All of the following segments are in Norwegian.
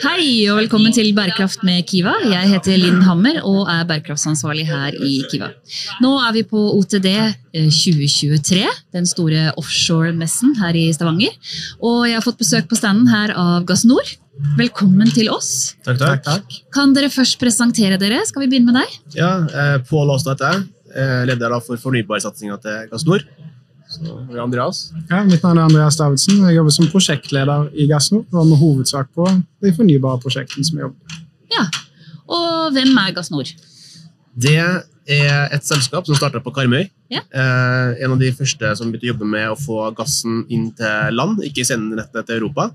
Hei og velkommen til Bærekraft med Kiva. Jeg heter Linn Hammer og er bærekraftsansvarlig her i Kiva. Nå er vi på OTD 2023, den store offshore-messen her i Stavanger. Og jeg har fått besøk på standen her av Gassnor. Velkommen til oss. Takk, takk. takk. Kan dere først presentere dere? Skal vi begynne med deg? Ja, eh, Pål Aastad heter jeg. Eh, leder for fornybarsatsinga til vi Andreas. Ja, mitt navn er Andreas Davidsen. Jeg jobber som prosjektleder i Gassnor og med hovedsak på de fornybare prosjektene som jeg jobber med. Ja, Og hvem er Gassnor? Det er et selskap som starta på Karmøy. Ja. Eh, en av de første som begynte å jobbe med å få gassen inn til land, ikke sende nettet til Europa.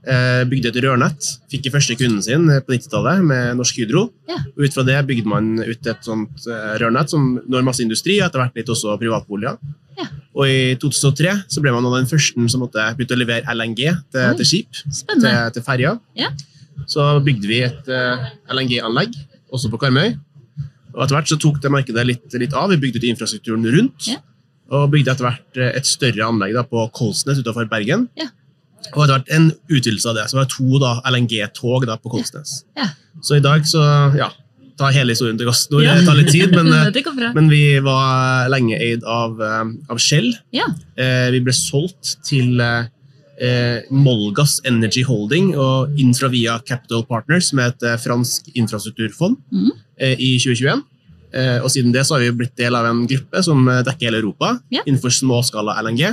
Eh, bygde et rørnett. Fikk i første kunden sin på 90-tallet med Norsk Hydro. Ja. Ut fra det bygde man ut et sånt eh, rørnett som når masse industri, og etter hvert litt også privatboliger. Ja. Og i 2003 så ble man av den første som måtte begynte å levere LNG til, til skip, Spennende. til, til ferja. Ja. Så bygde vi et eh, LNG-anlegg, også på Karmøy. Og etter hvert så tok det markedet litt, litt av. Vi bygde ut infrastrukturen rundt. Ja. Og bygde etter hvert et større anlegg da, på Kolsnes utenfor Bergen. Ja. Og etter hvert en utvidelse av det. Det var to LNG-tog på Kolsnes. Ja. Så i dag så ja, ta hele historien til. Ja. Det tar litt tid, men, eh, det men vi var lenge eid av, eh, av Shell. Ja. Eh, vi ble solgt til eh, eh, Molgas Energy Holding og Infravia Capital Partners, som er et eh, fransk infrastrukturfond, mm. eh, i 2021. Eh, og siden det så har vi blitt del av en gruppe som dekker hele Europa Ja. innenfor småskala LNG.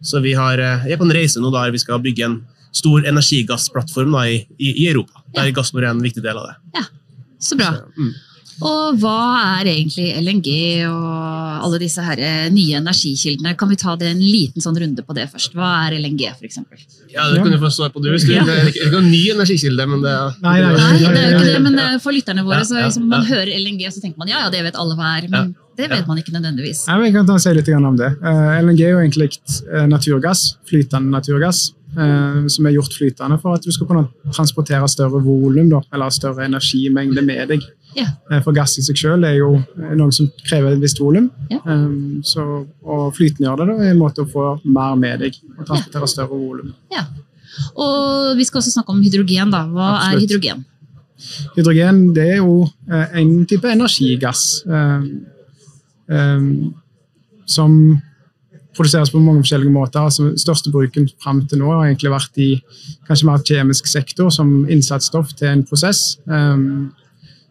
Ja. Så vi har, eh, vi er på en reise nå der vi skal bygge en stor energigassplattform da, i, i, Europa. Der Gassnor er en viktig del av det. Ja, Så bra. Så, mm. Og hva er egentlig LNG og alle disse her eh, nye energikildene? Kan vi ta det en liten sånn runde på det først? Hva er LNG, f.eks.? Ja, Det kan du få svar på, du. hvis du- Ja. Det er ikke noen ny energikilde, men det er Nei, nei, Nei, det er jo ikke det, men for lytterne våre, Ja, så liksom, man hører LNG, og så tenker man ja, ja, det vet alle hva er. Men det vet man ikke nødvendigvis. Ja, jeg kan ta og si litt om det. Eh, LNG er jo egentlig eh, naturgass, flytende naturgass, eh, som er gjort flytende for at du skal kunne transportere større volum, eller større energimengde med deg. Ja. For gass i seg selv er jo noe som krever et visst volum. Ja. Så å flytengjøre det da, er en måte å få mer med deg og transportere større volum. Ja. Og vi skal også snakke om hydrogen. da. Hva er hydrogen? Hydrogen det er jo en type energigass som produseres på mange forskjellige måter. Altså, største bruken fram til nå har egentlig vært i kanskje mer kjemisk sektor som innsatsstoff til en prosess. Eh,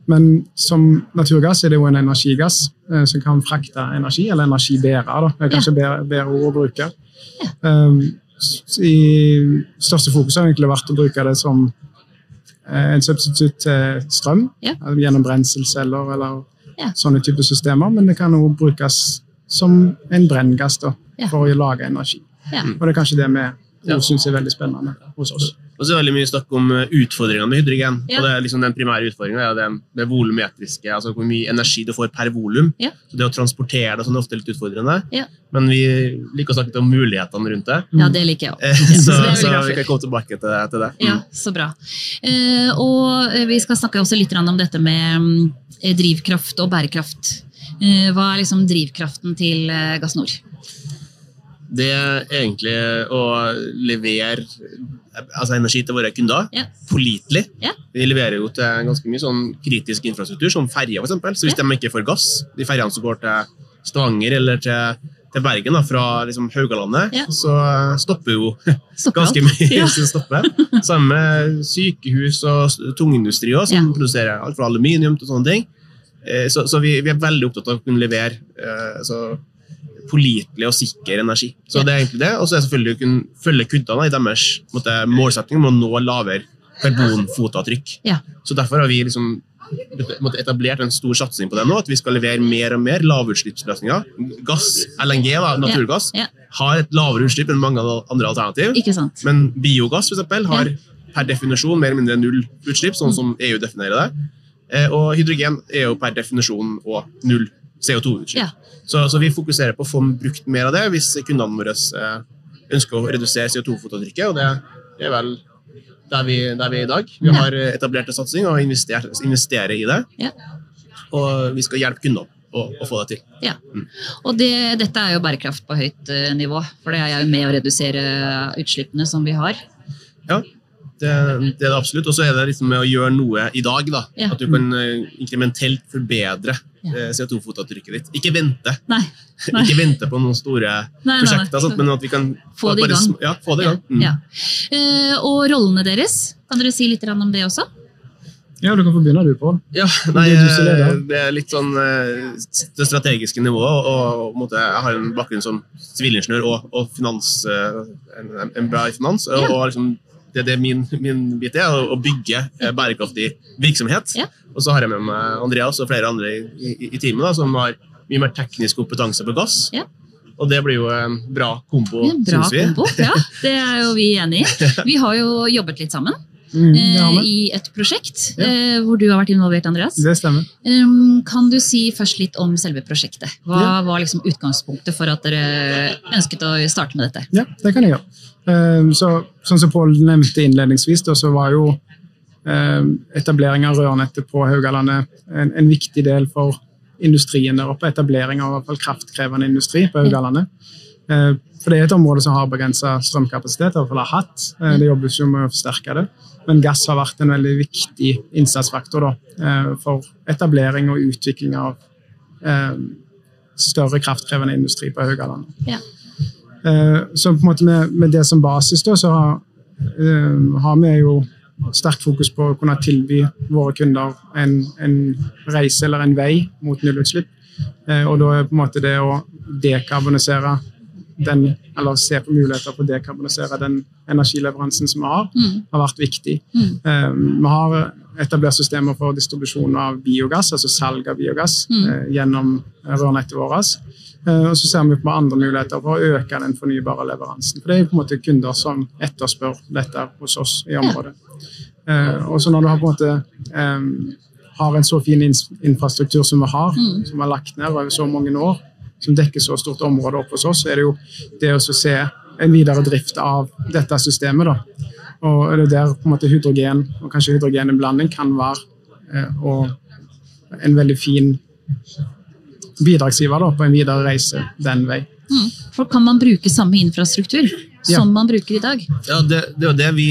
men som naturgass er det jo en energigass eh, som kan frakte energi, eller energibærer. da. Det er kanskje bedre, bedre ord å bruke. Eh, I største fokus har egentlig vært å bruke det som eh, en substitutt til strøm gjennom brenselceller eller Ja. sånne typer systemer, men det kan også brukes som en brenngass da, Ja. for å lage energi. Ja. Og det er kanskje det vi Ja. syns er veldig spennende hos oss. Og så er det veldig mye snakk om eh, utfordringene med hydrogen. Ja. og det er liksom Den primære utfordringa er det, det volumetriske, altså hvor mye energi du får per volum. Ja. Så Det å transportere det sånn er ofte litt utfordrende. Ja. Men vi liker å snakke om mulighetene rundt det. Ja, det liker jeg òg. Eh, Så, så så vi kan komme tilbake til det. Til det. Ja, så bra. Eh, og vi skal snakke også litt om dette med mm, drivkraft og bærekraft. Eh, hva er liksom drivkraften til eh, Gassnor? Det er egentlig å levere altså energi til våre kunder Ja. pålitelig. Ja. Vi leverer jo til ganske mye sånn kritisk infrastruktur, som ferjer f.eks. Så hvis Ja. de ikke får gass, de ferjene som går til Stavanger eller til, til Bergen da, fra liksom, Haugalandet, Ja. så stopper jo Stopper ganske mye Ja. stopper. Sammen med sykehus og tungindustri også, som Ja. produserer alt fra aluminium til sånne ting. Eh, Så, så vi, vi er veldig opptatt av å kunne levere eh, så pålitelig og sikker energi. Så det er egentlig det. Og så er det selvfølgelig å kunne følge kundene i deres måte, målsetting om å nå lavere karbonfotavtrykk. Ja. Så derfor har vi liksom etablert en stor satsing på det nå, at vi skal levere mer og mer lavutslippsløsninger. Gass, LNG, da, naturgass, Ja. har et lavere utslipp enn mange andre alternativ. Men biogass for eksempel, har per definisjon mer eller mindre null utslipp, sånn som EU definerer det. Eh, Og hydrogen er jo per definisjon og null CO2-utslipp. Ja. Så, så vi fokuserer på å få brukt mer av det hvis kundene våre eh, ønsker å redusere CO2-fotavtrykket, og det, det er vel der vi, der vi er i dag. Vi har eh, etablert en satsing og investerer i det. Ja. Og vi skal hjelpe kundene å, å få det til. Ja. Og det, dette er jo bærekraft på høyt eh, nivå, for det er jo med å redusere utslippene som vi har. Ja. Det, det er det absolutt. Og så er det liksom med å gjøre noe i dag. da. Ja. At du kan eh, inkrementelt forbedre Ja. eh, CO2-fotavtrykket ditt. Ikke vente Nei. Nei. Ikke vente på noen store Nei, nei, nei. prosjekter, sånt, men at vi kan Få det i gang. Ja, få det i gang. Mm. Ja. Eh, og rollene deres, kan dere si litt om det også? Ja, du kan få begynne, du, Pål. Ja, nei, Det er litt sånn det strategiske nivået. Og, og, måte, jeg har en bakgrunn som sivilingeniør og, og finans, en, en bra i finans. Og, Ja. og liksom, det er det min, min bit er, å- bygge eh, bærekraftig virksomhet. Ja. Og så har jeg med meg Andreas og flere andre i, i, i teamet da, som har mye mer teknisk kompetanse på gass. Ja. Og det blir jo en bra kombo, Ja, syns vi. kombo. Ja, det er jo vi enig i. Vi har jo jobbet litt sammen Mm, eh, i et prosjekt Ja. eh, hvor du har vært involvert, Andreas. Det stemmer. Um, kan du si først litt om selve prosjektet? Hva Ja. var liksom utgangspunktet for at dere ønsket å starte med dette? Ja, det kan jeg gjøre. Eh, Så, sånn som Pål nevnte innledningsvis, da, så var jo eh, etablering av rørnettet på Haugalandet en, en viktig del for industrien der oppe. Etablering av fall kraftkrevende industri på Haugalandet. Eh, For det er et område som har begrensa strømkapasitet, i hvert fall har hatt. Det jobbes jo med å forsterke det. Men gass har vært en veldig viktig innsatsfaktor da, for etablering og utvikling av større kraftkrevende industri på Haugalandet. Ja. Eh, Så på en måte med, med det som basis da, så har, eh, har vi jo sterkt fokus på å kunne tilby våre kunder en, en reise eller en vei mot nullutslipp. Eh, Og da er på en måte det å dekarbonisere den, eller se på muligheter for å dekarbonisere den energileveransen som vi har, Mm. har vært viktig. Mm. Um, Vi har etablert systemer for distribusjon av biogass, altså salg av biogass, Mm. eh, gjennom rørnettet vårt. Eh, Og så ser vi på andre muligheter for å øke den fornybare leveransen. For det er jo på en måte kunder som etterspør dette hos oss i området. Eh, Og så når du har på en måte eh, har en så fin infrastruktur som vi har, Mm. som vi har lagt ned over så mange år, som dekker så stort område opp hos oss, så er det jo det å se en videre drift av dette systemet. da. Og det er der på en måte hydrogen, og kanskje hydrogeninnblanding, kan være eh, og en veldig fin bidragsgiver da, på en videre reise den vei. Mm. For kan man bruke samme infrastruktur Ja. som man bruker i dag? Ja, det, det er jo det vi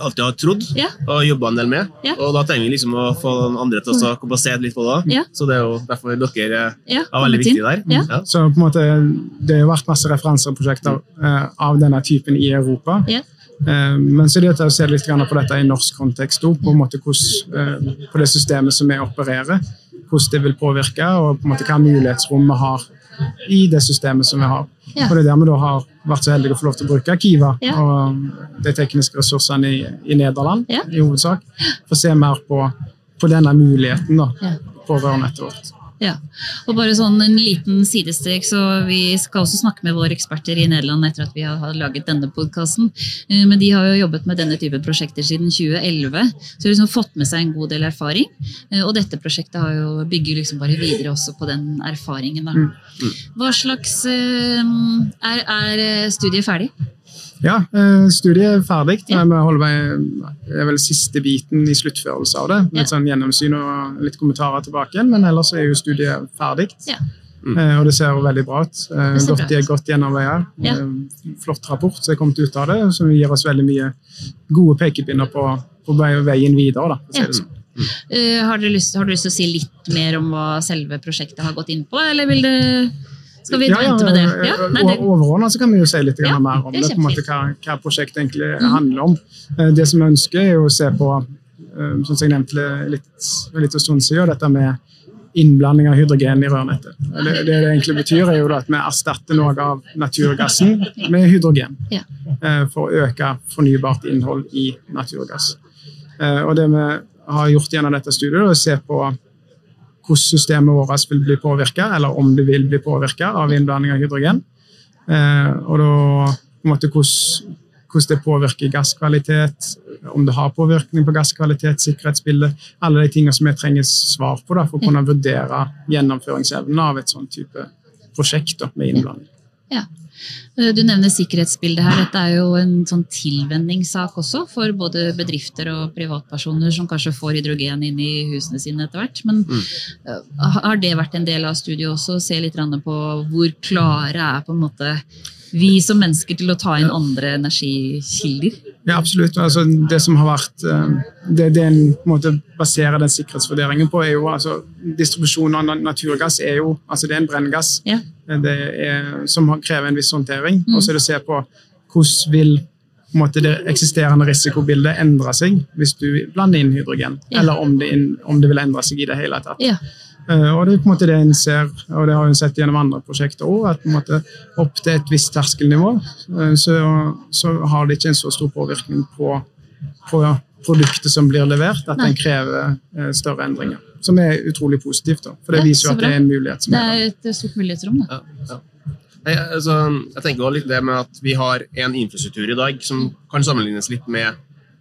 alltid har trodd Ja. og jobba en del med. Ja. Og da trenger vi liksom å få den andre til å komme og se litt på det. Ja. Så det er jo derfor dere Ja, er veldig viktige der. Ja. Ja. Så på en måte, det har vært masse referanseprosjekter eh, av denne typen i Europa. Eh, men så er det å se litt på dette i norsk kontekst òg, på, eh, på det systemet som vi opererer. Hvordan det vil påvirke, og på hva mulighetsrom vi har i det systemet som vi har. Ja. Og det er der vi da har vært så heldige å få lov til å bruke Kiva Ja. og de tekniske ressursene i, i Nederland Ja. i hovedsak. For å se mer på, på denne muligheten da, på rørnettet vårt. Ja, og bare sånn en liten sidestek, så Vi skal også snakke med våre eksperter i Nederland etter at vi har laget denne podkasten. Men de har jo jobbet med denne type prosjekter siden 2011, så de har liksom fått med seg en god del erfaring. Eh, Og dette prosjektet har jo, bygger liksom bare videre også på den erfaringen. Da. Mm. Hva slags eh, Er, er studiet ferdig? Ja, eh, studiet er ferdig. Ja. Vi holder med, det er vel siste biten i sluttførelse av det. Litt Ja. sånn gjennomsyn og litt kommentarer tilbake igjen, men ellers er jo studiet ferdig. Ja. Mm. Eh, Og det ser veldig bra ut. Eh, Godt, bra ut. godt gjennomveia. Ja. Flott rapport som er kommet ut av det, som gir oss veldig mye gode pekepinner på, på veien videre. Da, for å si Ja. det sånn. Uh, har, du lyst, har du lyst til å si litt mer om hva selve prosjektet har gått inn på, eller vil det Skal vi vente med det? Ja, nei, det Overordnet så kan vi jo si litt Ja, mer om det det, måte, hva, hva prosjektet egentlig Mhm. handler om. Eh, Det som vi ønsker, er å se på, eh, som jeg nevnte litt, litt en stund siden, dette med innblanding av hydrogen i rørnettet. Det, det det egentlig betyr, er jo at vi erstatter noe av naturgassen med hydrogen. Ja. eh, For å øke fornybart innhold i naturgass. Og det vi har gjort gjennom dette studiet, er å se på hvordan systemet vårt vil bli påvirka, eller om det vil bli påvirka av innblanding av hydrogen. Eh, og da på en måte hvordan, hvordan det påvirker gasskvalitet, om det har påvirkning på gasskvalitet, sikkerhetsbildet. Alle de tingene som vi trenger svar på da, for å kunne vurdere gjennomføringsevnen av et sånn type prosjekt da, med innblanding. Ja. Eh, Du nevner sikkerhetsbildet her. Dette er jo en sånn tilvenningssak også for både bedrifter og privatpersoner som kanskje får hydrogen inn i husene sine etter hvert. Men mm. har det vært en del av studiet også? Se litt på hvor klare er på en måte vi som mennesker til å ta inn andre energikilder? Ja, absolutt. Altså, det som har vært eh, det, det en måte baserer den sikkerhetsvurderingen på, er jo altså, distribusjon av naturgass er jo altså det er en brenngass Ja. er, som krever en viss håndtering. Mm. Og så er det å se på hvordan vil måte, det eksisterende risikobildet endre seg hvis du blander inn hydrogen, Ja. eller om det, om det vil endre seg i det hele tatt. Ja. Eh, Og det er på en måte det en ser, og det har en sett gjennom andre prosjekter òg, at på en måte opp til et visst terskelnivå eh, så, så har det ikke en så stor påvirkning på, på produktet som blir levert, at Nei. den krever eh, større endringer. Som er utrolig positivt, da. for det Ja, viser jo at det er en mulighet. som Det er et stort mulighetsrom, da. Ja, altså, jeg tenker også litt det med at vi har en infrastruktur i dag som kan sammenlignes litt med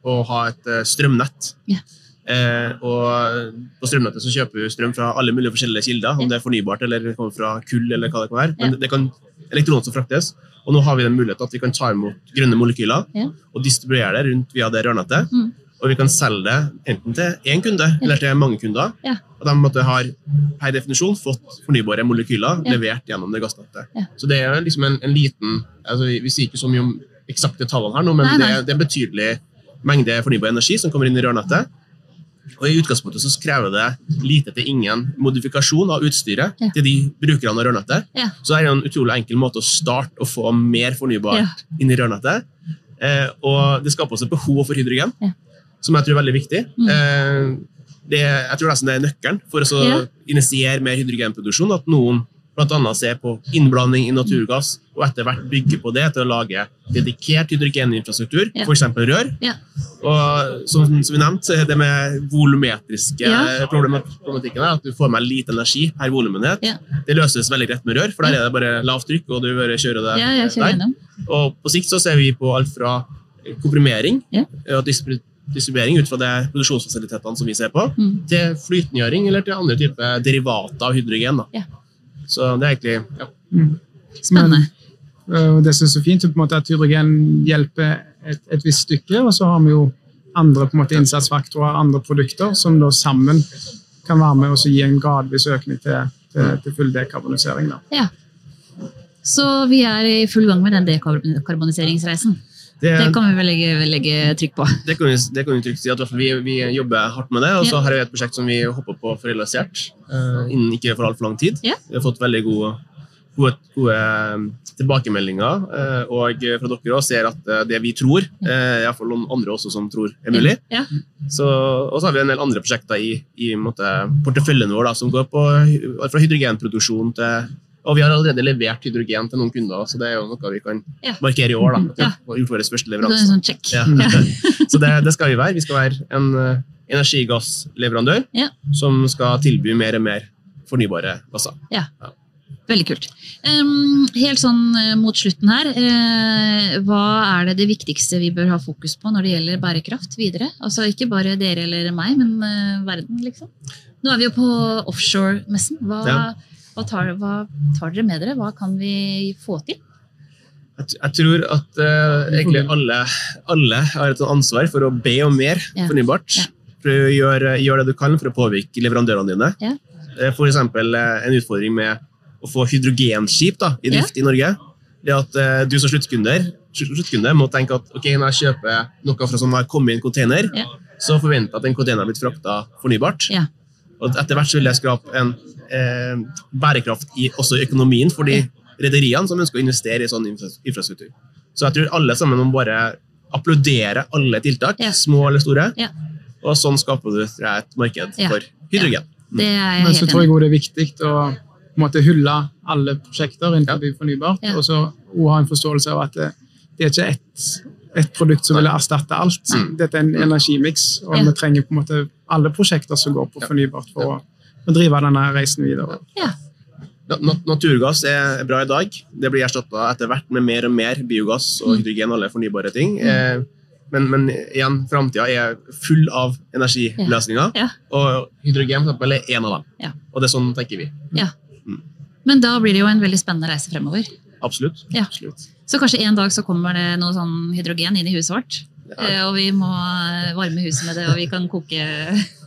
å ha et strømnett. Ja. Eh, og på strømnettet så kjøper vi strøm fra alle mulige forskjellige kilder, om det er fornybart eller det kommer fra kull eller hva det kan være. Men det kan elektroner som fraktes. Og nå har vi den muligheten at vi kan ta imot grønne molekyler og distribuere det rundt via det rørnettet. Mm. Og vi kan selge det enten til én kunde eller til mange kunder. Ja. Og de måtte har per definisjon fått fornybare molekyler Ja. levert gjennom det gassnettet. Ja. Så det er liksom en, en liten altså Vi vi sier ikke så mye om eksakte tallene her nå, men Nei, det, nei. er- det er en betydelig mengde fornybar energi som kommer inn i rørnettet. Og I utgangspunktet så krever det lite til ingen modifikasjon av utstyret Ja. til de brukerne av rørnettet. Ja. Så det er en utrolig enkel måte å starte å få mer fornybart Ja. inn i rørnettet. Eh, og det skaper også et behov for hydrogen, som jeg tror er veldig viktig. Mm. Eh, det, jeg tror nesten det er nøkkelen for å initiere mer hydrogenproduksjon. At noen bl.a. se på innblanding i naturgass, og etter hvert bygge på det til å lage dedikert hydrogeninfrastruktur, Ja. f.eks. rør. Ja. Og som, som vi nevnte, det med volumetriske Ja. problematikken er at du får med lite energi per volumenhet. Ja. Det løses veldig greit med rør, for der er det bare lavt trykk, og du bare kjører det Ja, kjører der. Og på sikt så ser vi på alt fra komprimering Ja. og distribuering ut fra de produksjonsfasilitetene som vi ser på, Mm. til flytengjøring eller til andre typer derivater av hydrogen. Da. Så det er egentlig ja. Mm. Spennende. Men, og det som er så fint, er på en måte at hydrogen hjelper et, et visst stykke, og så har vi jo andre på en måte innsatsfaktorer, andre produkter, som da sammen kan være med og gi en gradvis økning til, til, til full dekarbonisering. Da. Ja. Så vi er i full gang med den dekarboniseringsreisen. Det, Det kan vi vel legge, legge trykk på. det kan vi, det kan vi trygt si at vi, vi jobber hardt med det. Og så Ja. har vi et prosjekt som vi håper på å få realisert uh, innen ikke for altfor lang tid. Ja. Vi har fått veldig gode, gode, gode eh, tilbakemeldinger, uh, og fra dere også ser at det vi tror, uh, iallfall noen andre også som tror er mulig. Ja. Så, og så har vi en del andre prosjekter i, i måte, porteføljen vår da, som går på fra hydrogenproduksjon til Og vi har allerede levert hydrogen til noen kunder, så det er jo noe vi kan Ja. markere i år. da, og Ja. har gjort vår første Så det sånn. Ja. Så det, det skal vi være. Vi skal være en eh, energigassleverandør som skal tilby mer og mer fornybare gasser. Ja. Veldig kult. Um, helt sånn eh, mot slutten her, uh, hva er det det viktigste vi bør ha fokus på når det gjelder bærekraft videre? Altså ikke bare dere eller meg, men verden, liksom. Nå er vi jo på offshore-messen. Hva, Ja. Hva, tar, hva tar dere med dere? Hva kan vi få til? Jeg, tror at uh, egentlig alle, alle har et ansvar for å be om mer Ja. fornybart. Ja. Prøv å gjøre, gjøre det du kan for å påvirke leverandørene dine. Ja. F.eks. For eksempel eh, en utfordring med å få hydrogenskip da, i drift i Norge. Det at uh, du som sluttkunder, sluttkunde må tenke at ok, når jeg kjøper noe fra som har kommet i en container, Ja. så forventer jeg at den containeren har blitt frakta fornybart. Og etter hvert så vil det skrape en eh, bærekraft i, også i økonomien for de rederiene som ønsker å investere i sånn infrastruktur. Så jeg tror alle sammen må bare applaudere alle tiltak, Ja. små eller store. Ja. Og sånn skaper du jeg, et marked Ja. for hydrogen. Det er jeg Men så tror jeg også det er viktig å på en måte, hylle alle prosjekter innenfor fornybart, Ja. og så ha en forståelse av at det, det er ikke ett et produkt som vil erstatte alt. Mm. Dette er en energimiks, og Ja. vi trenger på en måte alle prosjekter som går på fornybart for å, å drive denne reisen videre. Ja. Na- na- Naturgass er bra i dag. Det blir erstatta etter hvert med mer og mer biogass og hydrogen hydrogen, alle fornybare ting. Eh, Men, men igjen, framtida er full av energiløsninger, Ja. og hydrogen for eksempel, er en av dem. Ja. Og det er sånn tenker vi. Men da blir det jo en veldig spennende reise fremover. Absolutt. Ja. Absolutt. Så kanskje en dag så kommer det noe sånn hydrogen inn i huset vårt. Ja. eh, Og vi må eh, varme huset med det, og vi kan koke,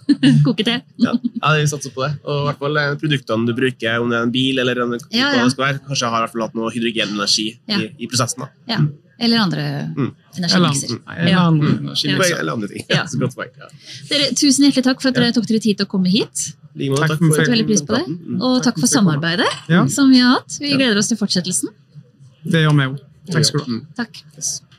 koke te. Ja, ja, vi satser på det. Og i hvert fall eh, produktene du bruker, om det er en bil eller en, Ja, hva ja. det skal være, kanskje har i hvert fall hatt noe hydrogenenergi Ja. i, i prosessen. Da. Ja, Eller andre Mm. energimikser. Eller, andre Mm. energimikser. Eller andre ting. Ja. Ja. Dere, tusen hjertelig takk for at dere tok dere tid til å komme hit. I like Takk for- Veldig pris på det. Og takk for samarbeidet Ja, som vi har hatt. Vi gleder oss til fortsettelsen. det gjør vi òg. Takk skal du ha. Takk.